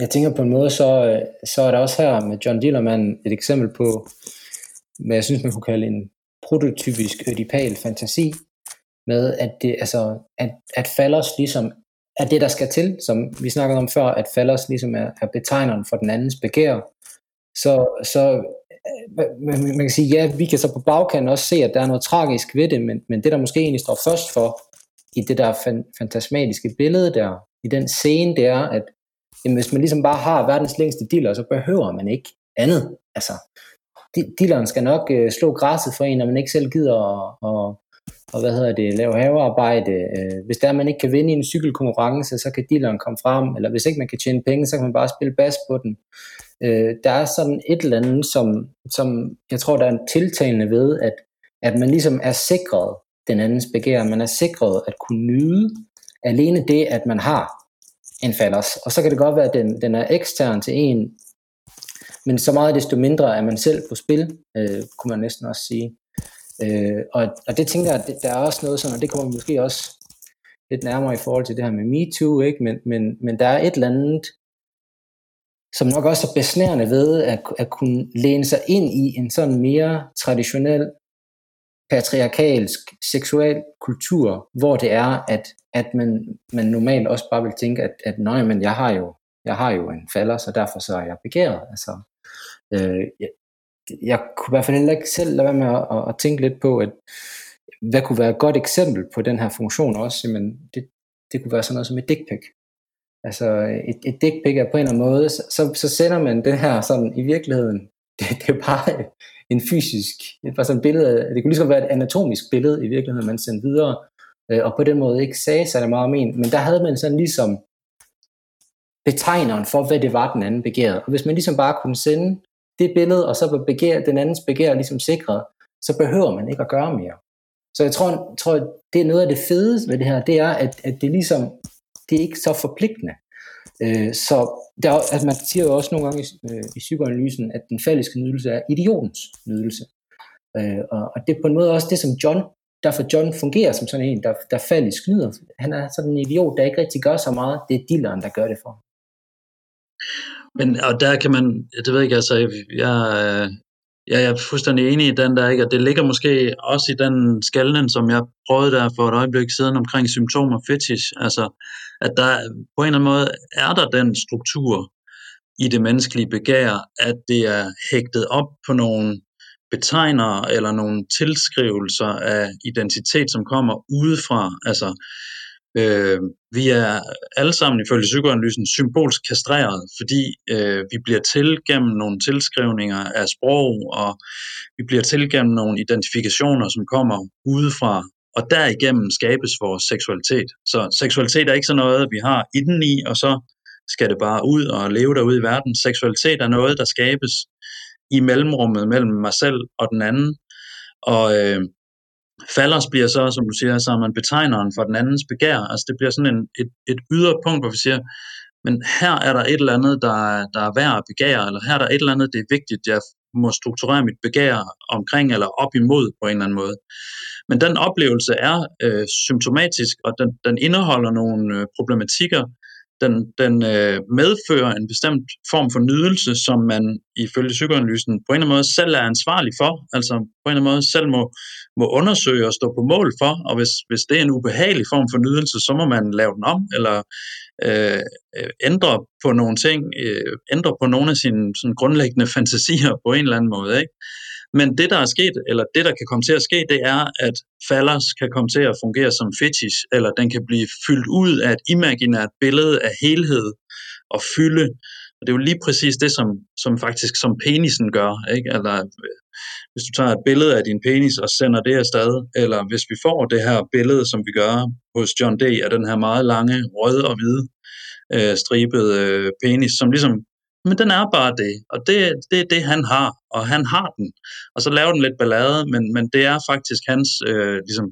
jeg tænker på en måde, så, øh, så er der også her med John Dillermand et eksempel på, hvad jeg synes, man kunne kalde en prototypisk ødipal fantasi, med at, det, altså, at, at Fallers ligesom er det, der skal til, som vi snakkede om før, at Fallers ligesom er, er betegneren for den andens begær, så, så øh, øh, man, man kan sige, ja, vi kan så på bagkanten også se, at der er noget tragisk ved det, men, men det, der måske egentlig står først for i det der fan, fantasmatiske billede der, i den scene, det er, at jamen, hvis man ligesom bare har verdens længste diller, så behøver man ikke andet. Altså, dilleren skal nok øh, slå græsset for en, når man ikke selv gider at, og, og hvad hedder det, lave havearbejde. Øh, hvis der man ikke kan vinde i en cykelkonkurrence, så kan dilleren komme frem, eller hvis ikke man kan tjene penge, så kan man bare spille bas på den. Øh, der er sådan et eller andet, som, som jeg tror, der er en tiltalende ved, at, at man ligesom er sikret den andens begær. Man er sikret at kunne nyde alene det, at man har en falders. Og så kan det godt være, at den, den er ekstern til en, men så meget desto mindre er man selv på spil, øh, kunne man næsten også sige. Øh, og, og det tænker jeg, der er også noget sådan, og det kommer måske også lidt nærmere i forhold til det her med MeToo, ikke? Men, men, men der er et eller andet som nok også er besnærende ved at, at kunne læne sig ind i en sådan mere traditionel, patriarkalsk, seksuel kultur, hvor det er, at, at man, man normalt også bare vil tænke, at, at nej, men jeg har jo jeg har jo en falder, så derfor så er jeg begæret. Altså, øh, jeg, jeg kunne i hvert fald heller ikke selv lade være med at, at, at tænke lidt på, at hvad kunne være et godt eksempel på den her funktion også, men det, det kunne være sådan noget som et dick pic. Altså et, et dick pic er på en eller anden måde, så, så, så sender man det her sådan i virkeligheden, det, det er bare en fysisk, det er bare sådan et billede, det kunne ligesom være et anatomisk billede i virkeligheden, man sendte videre, øh, og på den måde ikke sagde sig det meget om en, men der havde man sådan ligesom betegneren for, hvad det var, den anden begærede. Og hvis man ligesom bare kunne sende det billede, og så var begær, den andens begær ligesom sikret, så behøver man ikke at gøre mere. Så jeg tror, tror det er noget af det fede ved det her, det er, at, at det ligesom det er ikke så forpligtende. Øh, så der, altså man siger jo også nogle gange i, øh, i psykoanalysen, at den falliske nydelse er idiotens nydelse. Øh, og, og det er på en måde også det, som John, derfor John fungerer som sådan en, der, der faldisk nyder. Han er sådan en idiot, der ikke rigtig gør så meget. Det er dilleren, der gør det for men og der kan man, det ved jeg ikke, altså, øh, jeg, jeg er fuldstændig enig i den der, ikke? og det ligger måske også i den skallen, som jeg prøvede der for et øjeblik siden omkring symptomer fetish, altså at der på en eller anden måde er der den struktur i det menneskelige begær, at det er hægtet op på nogle betegnere eller nogle tilskrivelser af identitet, som kommer udefra, altså Øh, vi er alle sammen ifølge psykoanalysen symbolsk kastreret, fordi øh, vi bliver til gennem nogle tilskrivninger af sprog, og vi bliver til gennem nogle identifikationer, som kommer udefra, og derigennem skabes vores seksualitet. Så seksualitet er ikke sådan noget, vi har indeni, og så skal det bare ud og leve derude i verden. Seksualitet er noget, der skabes i mellemrummet mellem mig selv og den anden, og øh, Fallers bliver så, som du siger, så man betegneren for den andens begær. Altså det bliver sådan en, et, et ydre punkt, hvor vi siger, men her er der et eller andet, der, der er værd at begære, eller her er der et eller andet, det er vigtigt, jeg må strukturere mit begær omkring eller op imod på en eller anden måde. Men den oplevelse er øh, symptomatisk, og den, den indeholder nogle øh, problematikker, den, den øh, medfører en bestemt form for nydelse, som man ifølge psykoanalysen på en eller anden måde selv er ansvarlig for, altså på en eller anden måde selv må, må undersøge og stå på mål for, og hvis, hvis det er en ubehagelig form for nydelse, så må man lave den om, eller øh, øh ændre på nogle ting, øh, ændre på nogle af sine sådan grundlæggende fantasier på en eller anden måde. Ikke? Men det, der er sket, eller det, der kan komme til at ske, det er, at fallers kan komme til at fungere som fetish, eller den kan blive fyldt ud af et imaginært billede af helhed og fylde. Og det er jo lige præcis det, som, som faktisk som penisen gør. Ikke? Eller hvis du tager et billede af din penis og sender det afsted, eller hvis vi får det her billede, som vi gør hos John D., af den her meget lange, røde og hvide øh, stribede øh, penis, som ligesom men den er bare det, og det, det er det, han har, og han har den. Og så laver den lidt ballade, men, men det er faktisk hans, øh, ligesom,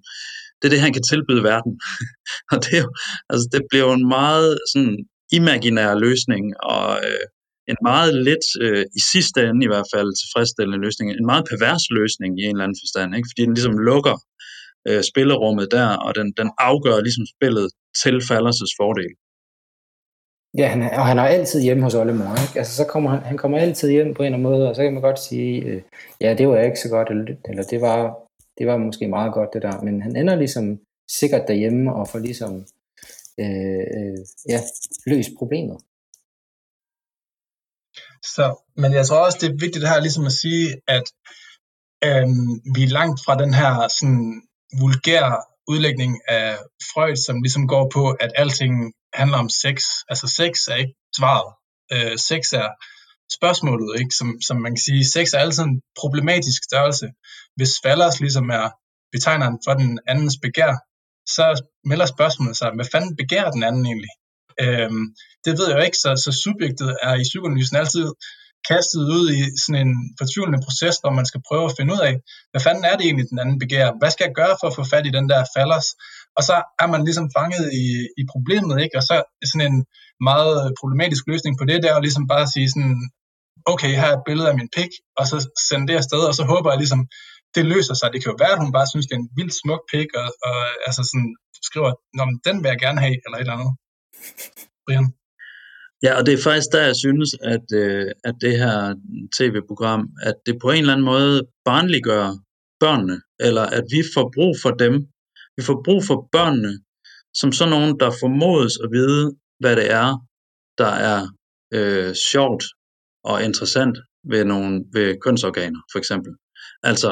det er det, han kan tilbyde verden. og det, er jo, altså, det bliver jo en meget sådan imaginær løsning, og øh, en meget lidt, øh, i sidste ende i hvert fald, tilfredsstillende løsning, en meget pervers løsning i en eller anden forstand, ikke? fordi den ligesom lukker øh, spillerummet der, og den, den afgør ligesom spillet til Fallers' fordel. Ja, han, og han er altid hjemme hos oldemor. Ikke? Altså, så kommer han, han kommer altid hjem på en eller anden måde, og så kan man godt sige, øh, ja, det var ikke så godt, eller, eller det, var, det var måske meget godt det der, men han ender ligesom sikkert derhjemme og får ligesom øh, øh, ja, løst problemet. Så, men jeg tror også, det er vigtigt her ligesom at sige, at øh, vi er langt fra den her sådan vulgære udlægning af Freud, som ligesom går på, at alting handler om sex. Altså sex er ikke svaret. Øh, sex er spørgsmålet, ikke? Som, som man kan sige, sex er altid en problematisk størrelse. Hvis falders ligesom er betegneren for den andens begær, så melder spørgsmålet sig, hvad fanden begærer den anden egentlig? Øhm, det ved jeg jo ikke, så, så subjektet er i psykoanalysen altid kastet ud i sådan en fortvivlende proces, hvor man skal prøve at finde ud af, hvad fanden er det egentlig, den anden begærer? Hvad skal jeg gøre for at få fat i den der falders? Og så er man ligesom fanget i, i problemet, ikke? Og så sådan en meget problematisk løsning på det, der er ligesom bare sige sådan, okay, her er et billede af min pik, og så sende det afsted, og så håber jeg ligesom, det løser sig. Det kan jo være, at hun bare synes, det er en vildt smuk pik, og, og altså sådan skriver, Nå, men den vil jeg gerne have, eller et eller andet. Brian? Ja, og det er faktisk der, jeg synes, at, øh, at det her tv-program, at det på en eller anden måde barnliggør børnene, eller at vi får brug for dem. Vi får brug for børnene, som sådan nogen, der formodes at vide, hvad det er, der er øh, sjovt og interessant ved, nogle, ved kønsorganer, for eksempel. Altså,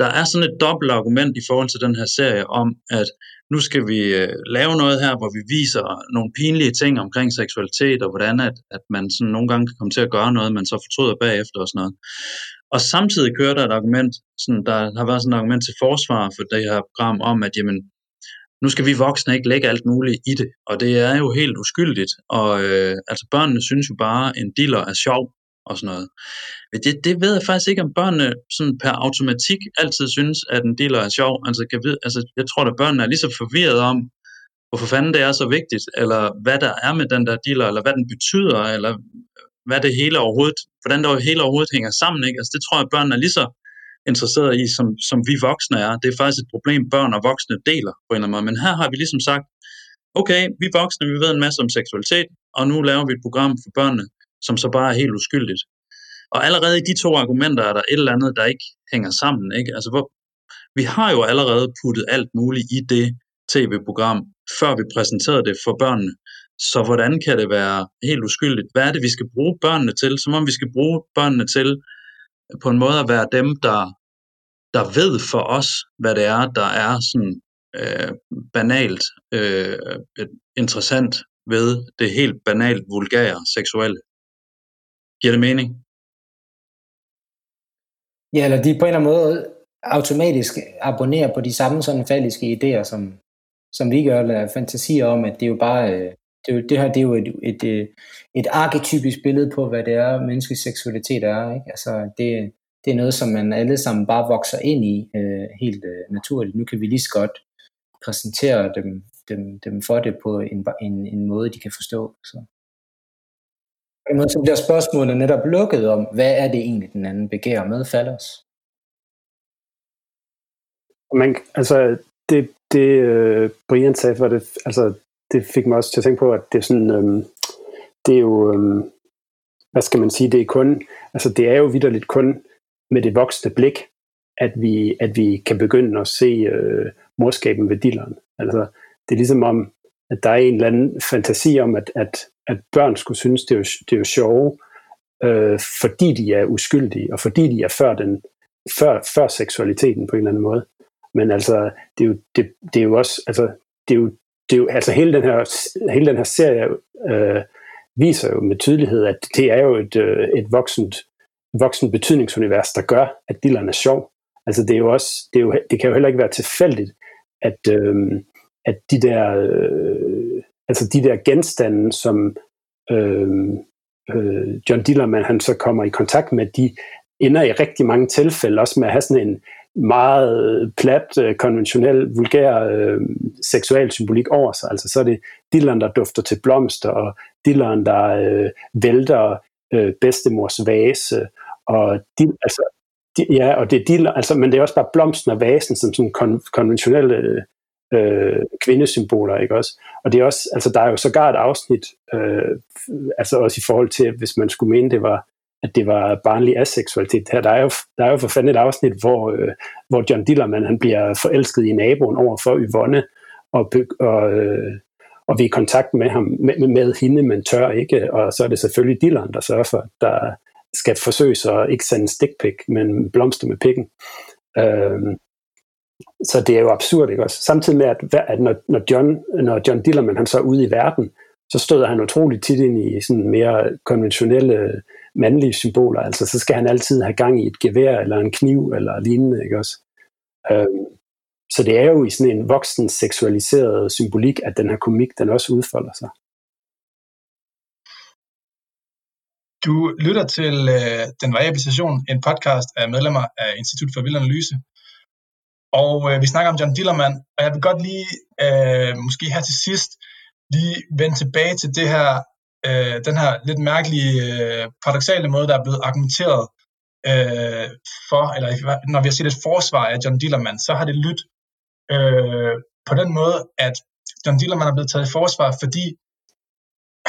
der er sådan et dobbelt argument i forhold til den her serie om, at nu skal vi øh, lave noget her, hvor vi viser nogle pinlige ting omkring seksualitet, og hvordan at, at man sådan nogle gange kan komme til at gøre noget, man så fortryder bagefter og sådan noget. Og samtidig kører der et argument, sådan, der har været sådan et argument til forsvar for det her program om, at jamen, nu skal vi voksne ikke lægge alt muligt i det, og det er jo helt uskyldigt, og øh, altså børnene synes jo bare, en diller er sjov, og sådan noget. Men det, det ved jeg faktisk ikke, om børnene sådan per automatik altid synes, at en dealer er sjov. Altså, kan vide, altså, jeg tror, at børnene er lige så forvirret om, hvorfor fanden det er så vigtigt, eller hvad der er med den der dealer, eller hvad den betyder, eller hvad det hele overhovedet, hvordan det hele overhovedet hænger sammen. Ikke? Altså, det tror jeg, at børnene er lige så interesseret i, som, som vi voksne er. Det er faktisk et problem, børn og voksne deler på en eller anden måde. Men her har vi ligesom sagt, okay, vi voksne, vi ved en masse om seksualitet, og nu laver vi et program for børnene, som så bare er helt uskyldigt. Og allerede i de to argumenter er der et eller andet, der ikke hænger sammen. Ikke? Altså, hvor, vi har jo allerede puttet alt muligt i det tv-program, før vi præsenterede det for børnene. Så hvordan kan det være helt uskyldigt? Hvad er det, vi skal bruge børnene til? Som om vi skal bruge børnene til på en måde at være dem, der, der ved for os, hvad det er, der er sådan øh, banalt øh, interessant ved det helt banalt vulgære seksuelle. Giver det mening? Ja, eller de på en eller anden måde automatisk abonnerer på de samme sådan faldiske idéer, som, som vi gør, eller fantasier om, at det er jo bare, øh, det, det her det er jo et, et, øh, et, arketypisk billede på, hvad det er, menneskelig seksualitet er. Ikke? Altså, det, det er noget, som man alle sammen bare vokser ind i øh, helt øh, naturligt. Nu kan vi lige så godt præsentere dem, dem, dem for det på en, en, en måde, de kan forstå. Så en måde så bliver spørgsmålet netop lukket om, hvad er det egentlig, den anden begærer med falders? Man, altså, det, det uh, Brian sagde, var det, altså, det fik mig også til at tænke på, at det er sådan, øhm, det er jo, øhm, hvad skal man sige, det er kun, altså det er jo vidderligt kun med det voksne blik, at vi, at vi kan begynde at se øh, morskaben ved dilleren. Altså, det er ligesom om, at der er en eller anden fantasi om, at, at, at børn skulle synes, det er jo, det er jo sjove, øh, fordi de er uskyldige, og fordi de er før den, før, før seksualiteten på en eller anden måde. Men altså, det er jo, det, det er jo også, altså, det er jo, det er jo, altså hele den her, hele den her serie øh, viser jo med tydelighed, at det er jo et, øh, et voksent, voksent betydningsunivers, der gør, at Dylan er sjov. Altså det er jo også, det, er jo, det kan jo heller ikke være tilfældigt, at, øh, at de der, øh, altså de der genstande, som øh, øh, John Dillermand han så kommer i kontakt med, de ender i rigtig mange tilfælde også med at have sådan en meget øh, plat, øh, konventionel, vulgær øh, seksuel symbolik over sig. Altså så er det dilleren, der dufter til blomster, og dilleren, der øh, vælter øh, bedstemors vase, og de, altså, de, ja, og det er diller, altså, men det er også bare blomsten og vasen som sådan kon- konventionelle øh, kvindesymboler, ikke også? Og det er også, altså der er jo sågar et afsnit, øh, altså også i forhold til, hvis man skulle mene, det var at det var barnlig aseksualitet. Her, der, er jo, der er jo for fanden et afsnit, hvor, øh, hvor John Dillermand han bliver forelsket i naboen over for Yvonne, og, og, øh, og vi er i kontakt med ham, med, med hende, men tør ikke, og så er det selvfølgelig Dilleren, der sørger for, der skal forsøge at ikke sende stikpik, men blomster med pikken. Øh, så det er jo absurd, ikke også? Samtidig med, at, at når, når, John, når John Dillermand han så er ude i verden, så støder han utroligt tit ind i sådan mere konventionelle mandlige symboler. Altså, så skal han altid have gang i et gevær, eller en kniv, eller lignende, ikke også? Øhm, så det er jo i sådan en voksen seksualiseret symbolik, at den her komik, den også udfolder sig. Du lytter til øh, Den Variable Station, en podcast af medlemmer af Institut for Vild Analyse. Og øh, vi snakker om John Dillermand, og jeg vil godt lige, øh, måske her til sidst, lige vende tilbage til det her øh, den her lidt mærkelige, øh, paradoxale måde, der er blevet argumenteret øh, for, eller når vi har set et forsvar af John Dillermand, så har det lyttet øh, på den måde, at John Dillermand er blevet taget i forsvar, fordi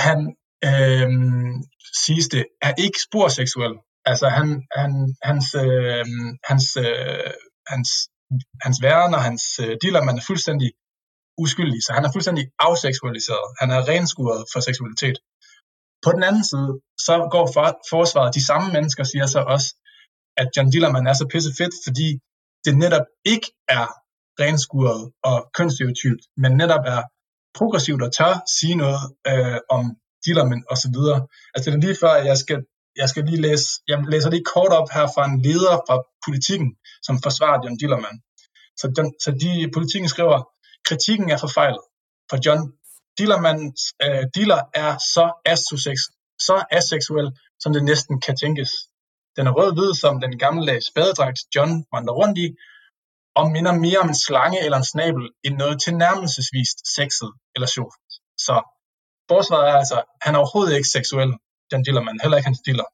han, øh, siges det, er ikke sporseksuel. Altså han, han, hans, øh, hans, øh, hans, hans væren og hans øh, Dillermand er fuldstændig uskyldig, så han er fuldstændig afseksualiseret. Han er renskuret for seksualitet. På den anden side, så går for, forsvaret, de samme mennesker siger så også, at John Dillermand er så pisse fedt, fordi det netop ikke er renskuret og kønsstereotypt, men netop er progressivt og tør sige noget øh, om Dillermand og så videre. Altså det er lige før, at jeg skal, jeg skal lige læse, jeg læser lige kort op her fra en leder fra politikken, som forsvarer John Dillermand. Så, den, så de politikken skriver, kritikken er forfejlet, for John Dillermans øh, Diller er så, asex, så aseksuel, som det næsten kan tænkes. Den er rød-hvid som den gamle spadedragt John vandrer rundt i, og minder mere om en slange eller en snabel, end noget tilnærmelsesvist sexet eller sjovt. Så forsvaret er altså, han er overhovedet ikke seksuel, John Dillermand, heller ikke hans diller.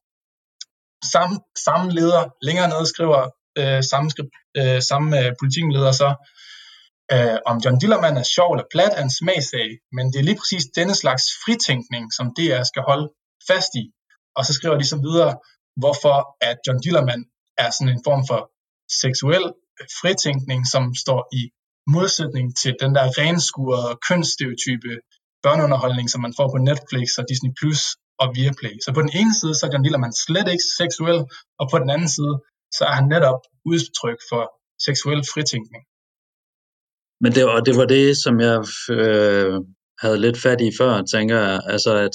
Samme, samme leder længere nede skriver øh, samme, øh, samme øh, politikleder så, Uh, om John Dillermand er sjov eller plat er en smagsag, men det er lige præcis denne slags fritænkning, som DR skal holde fast i. Og så skriver de så videre, hvorfor at John Dillermand er sådan en form for seksuel øh, fritænkning, som står i modsætning til den der renskurede kønsstereotype børneunderholdning, som man får på Netflix og Disney Plus og Viaplay. Så på den ene side, så er John Dillermand slet ikke seksuel, og på den anden side, så er han netop udtryk for seksuel fritænkning. Men det og det var det, som jeg øh, havde lidt fat i før, tænker jeg. Altså, at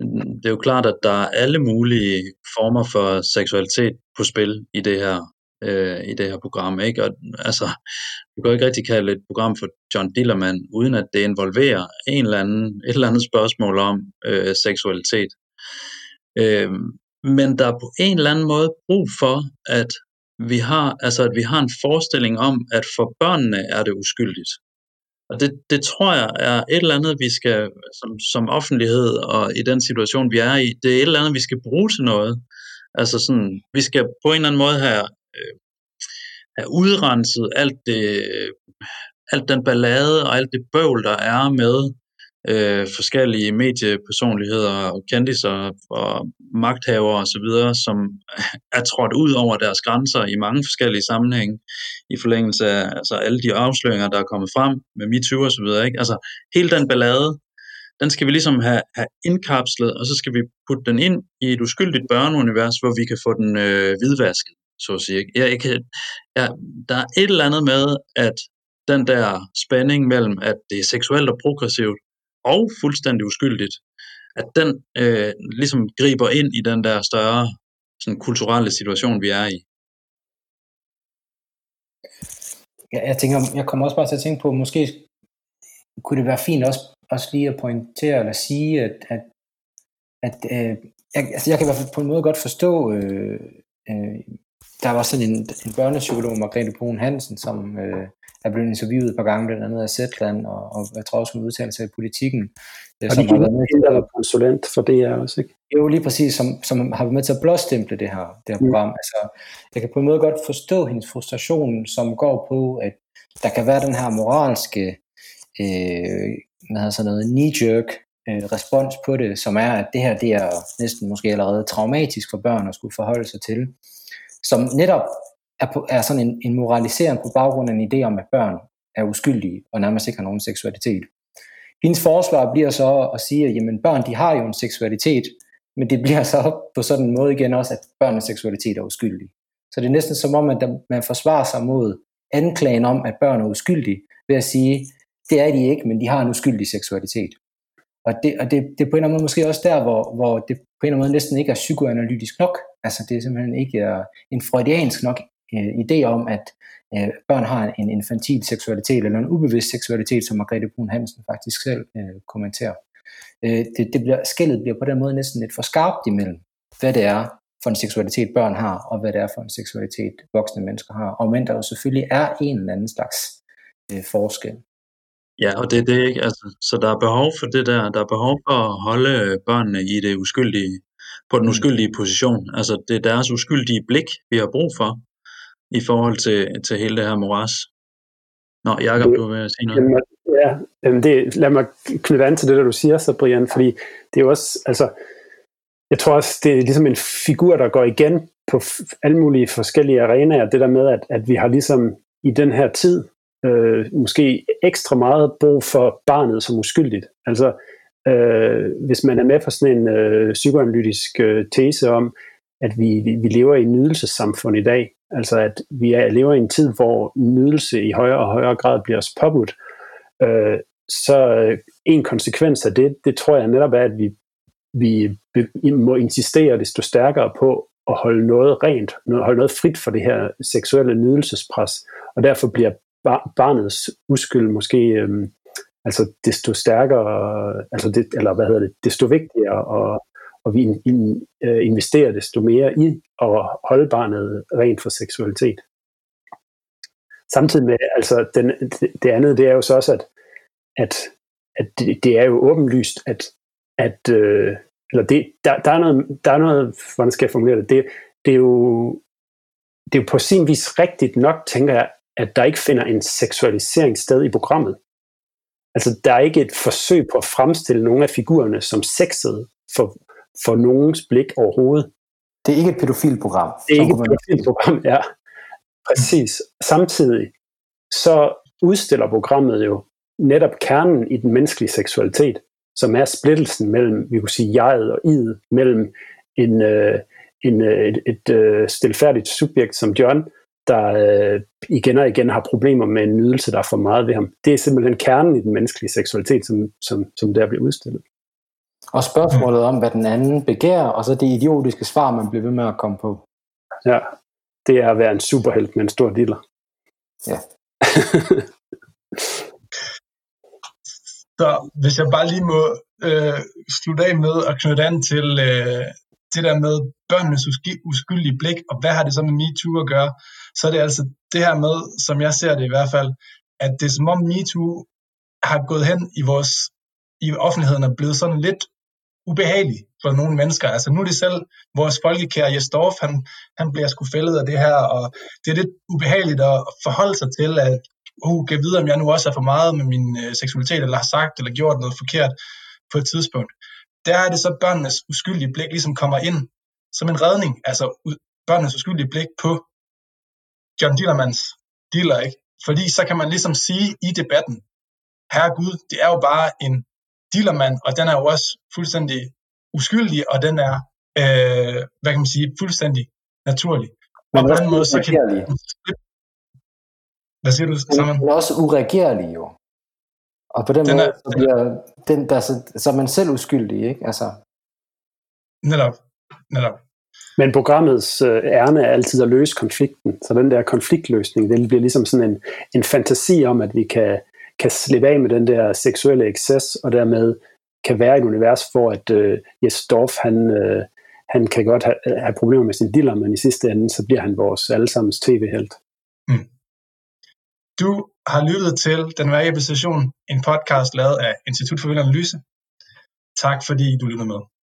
mm, det er jo klart, at der er alle mulige former for seksualitet på spil i det her, øh, i det her program. Ikke? Og, altså, du kan ikke rigtig kalde et program for John Dillermand, uden at det involverer en eller anden, et eller andet spørgsmål om øh, seksualitet. Øh, men der er på en eller anden måde brug for, at vi har, altså, at vi har en forestilling om, at for børnene er det uskyldigt. Og det, det tror jeg er et eller andet, vi skal, som, som offentlighed og i den situation, vi er i, det er et eller andet, vi skal bruge til noget. Altså sådan, vi skal på en eller anden måde have, øh, have udrenset alt, det, alt den ballade og alt det bøvl, der er med øh, forskellige mediepersonligheder og kendiser og magthavere osv., som er trådt ud over deres grænser i mange forskellige sammenhænge i forlængelse af altså alle de afsløringer, der er kommet frem med MeToo osv. Ikke? Altså hele den ballade, den skal vi ligesom have, have indkapslet, og så skal vi putte den ind i et uskyldigt børneunivers, hvor vi kan få den øh, hvidvasket så at sige. Jeg, jeg kan, jeg, der er et eller andet med, at den der spænding mellem, at det er seksuelt og progressivt, og fuldstændig uskyldigt, at den øh, ligesom griber ind i den der større sådan kulturelle situation, vi er i. Ja, jeg tænker, jeg kommer også bare til at tænke på, måske kunne det være fint også, også lige at pointere eller sige, at, at, at øh, jeg, altså jeg kan i hvert fald på en måde godt forstå, øh, øh, der var sådan en, en børnepsykolog, Margrethe Brun Hansen, som øh, er blevet interviewet et par gange, blandt andet af Zetland, og, og jeg tror også, hun udtaler sig i politikken. Og som har været med til konsulent for det er også, ikke? Jo, lige præcis, som, som har været med til at blåstemple det her, det her mm. program. Altså, jeg kan på en måde godt forstå hendes frustration, som går på, at der kan være den her moralske, øh, hvad sådan noget, knee-jerk øh, respons på det, som er, at det her det er næsten måske allerede traumatisk for børn at skulle forholde sig til, som netop er, på, er sådan en, en moralisering på baggrund af en idé om, at børn er uskyldige og nærmest ikke har nogen seksualitet. Hendes forsvar bliver så at sige, at jamen, børn de har jo en seksualitet, men det bliver så på sådan en måde igen også, at børnenes seksualitet er uskyldig. Så det er næsten som om, at man forsvarer sig mod anklagen om, at børn er uskyldige, ved at sige, det er de ikke, men de har en uskyldig seksualitet. Og det, og det, det er på en eller anden måde måske også der, hvor, hvor det på en eller anden måde næsten ikke er psykoanalytisk nok. Altså det er simpelthen ikke er en freudiansk nok øh, idé om, at øh, børn har en infantil seksualitet, eller en ubevidst seksualitet, som Margrethe Brun Hansen faktisk selv øh, kommenterer. Øh, det, det bliver, skældet bliver på den måde næsten lidt for skarpt imellem, hvad det er for en seksualitet børn har, og hvad det er for en seksualitet voksne mennesker har. Og men der jo selvfølgelig er en eller anden slags øh, forskel. Ja, og det er det ikke. Altså, så der er behov for det der. Der er behov for at holde børnene i det uskyldige, på den mm. uskyldige position. Altså, det er deres uskyldige blik, vi har brug for i forhold til, til hele det her moras. Nå, Jacob, du vil sige noget. Jamen, ja, jamen det, lad mig knytte an til det, der du siger så, Brian, fordi det er jo også, altså, jeg tror også, det er ligesom en figur, der går igen på alle mulige forskellige arenaer. Det der med, at, at vi har ligesom i den her tid øh, måske ekstra meget brug for barnet som uskyldigt. Altså, øh, hvis man er med på sådan en øh, psykoanalytisk øh, tese om, at vi, vi, lever i et nydelsessamfund i dag, altså at vi er, lever i en tid, hvor nydelse i højere og højere grad bliver os påbudt, øh, så øh, en konsekvens af det, det tror jeg netop er, at vi, vi må insistere desto stærkere på at holde noget rent, holde noget frit for det her seksuelle nydelsespres, og derfor bliver bar, barnets uskyld måske øh, altså desto stærkere, altså det, eller hvad hedder det, desto vigtigere, og, og vi in, in, uh, investerer desto mere i at holde barnet rent for seksualitet. Samtidig med, altså den, det, det andet, det er jo så også, at, at, at det, det er jo åbenlyst, at, at øh, eller det, der, der, er noget, der er noget, hvordan skal jeg formulere det, det, det er jo det er jo på sin vis rigtigt nok, tænker jeg, at der ikke finder en seksualisering sted i programmet. Altså, der er ikke et forsøg på at fremstille nogle af figurerne som sexede for, for nogens blik overhovedet. Det er ikke et pædofilprogram. Det er ikke et pædofilprogram, ja. Præcis. Samtidig så udstiller programmet jo netop kernen i den menneskelige seksualitet, som er splittelsen mellem, vi kunne sige, jeget og id, mellem en, øh, en, øh, et, et, et øh, stilfærdigt subjekt som John, der øh, igen og igen har problemer med en nydelse, der er for meget ved ham. Det er simpelthen kernen i den menneskelige seksualitet, som, som, som der bliver udstillet. Og spørgsmålet om, hvad den anden begærer, og så det idiotiske svar, man bliver ved med at komme på. Ja, det er at være en superhelt med en stor diller. Ja. så hvis jeg bare lige må øh, slutte af med at knytte an til øh, det der med børnenes uskyldige blik, og hvad har det så med MeToo at gøre, så er det altså det her med, som jeg ser det i hvert fald, at det er som om MeToo har gået hen i vores i offentligheden er blevet sådan lidt ubehagelig for nogle mennesker. Altså nu er det selv vores folkekære Jesdorf, han, han bliver sgu fældet af det her, og det er lidt ubehageligt at forholde sig til, at uh, kan vide, om jeg nu også er for meget med min øh, seksualitet, eller har sagt eller gjort noget forkert på et tidspunkt. Der er det så børnenes uskyldige blik ligesom kommer ind som en redning, altså børnenes uskyldige blik på John Dillermans dealer, ikke? Fordi så kan man ligesom sige i debatten, herre Gud, det er jo bare en dealermand, og den er jo også fuldstændig uskyldig, og den er, øh, hvad kan man sige, fuldstændig naturlig. Men og på den måde, så kan. Hvad siger du, Simon? Den er også uregerlig jo. Og på den, Den måde, er- så, bliver, den, der, så, så er man selv uskyldig, ikke? Altså, Netop. Netop. Men programmets øh, ærne er altid at løse konflikten, så den der konfliktløsning, det bliver ligesom sådan en, en fantasi om, at vi kan, kan slippe af med den der seksuelle excess, og dermed kan være i et univers, hvor at øh, Jes Dorf, han, øh, han kan godt have, have problemer med sin diller, men i sidste ende, så bliver han vores allesammens tv-helt. Mm. Du har lyttet til Den Værge Position, en podcast lavet af Institut for Vild Analyse. Tak fordi du lyttede med.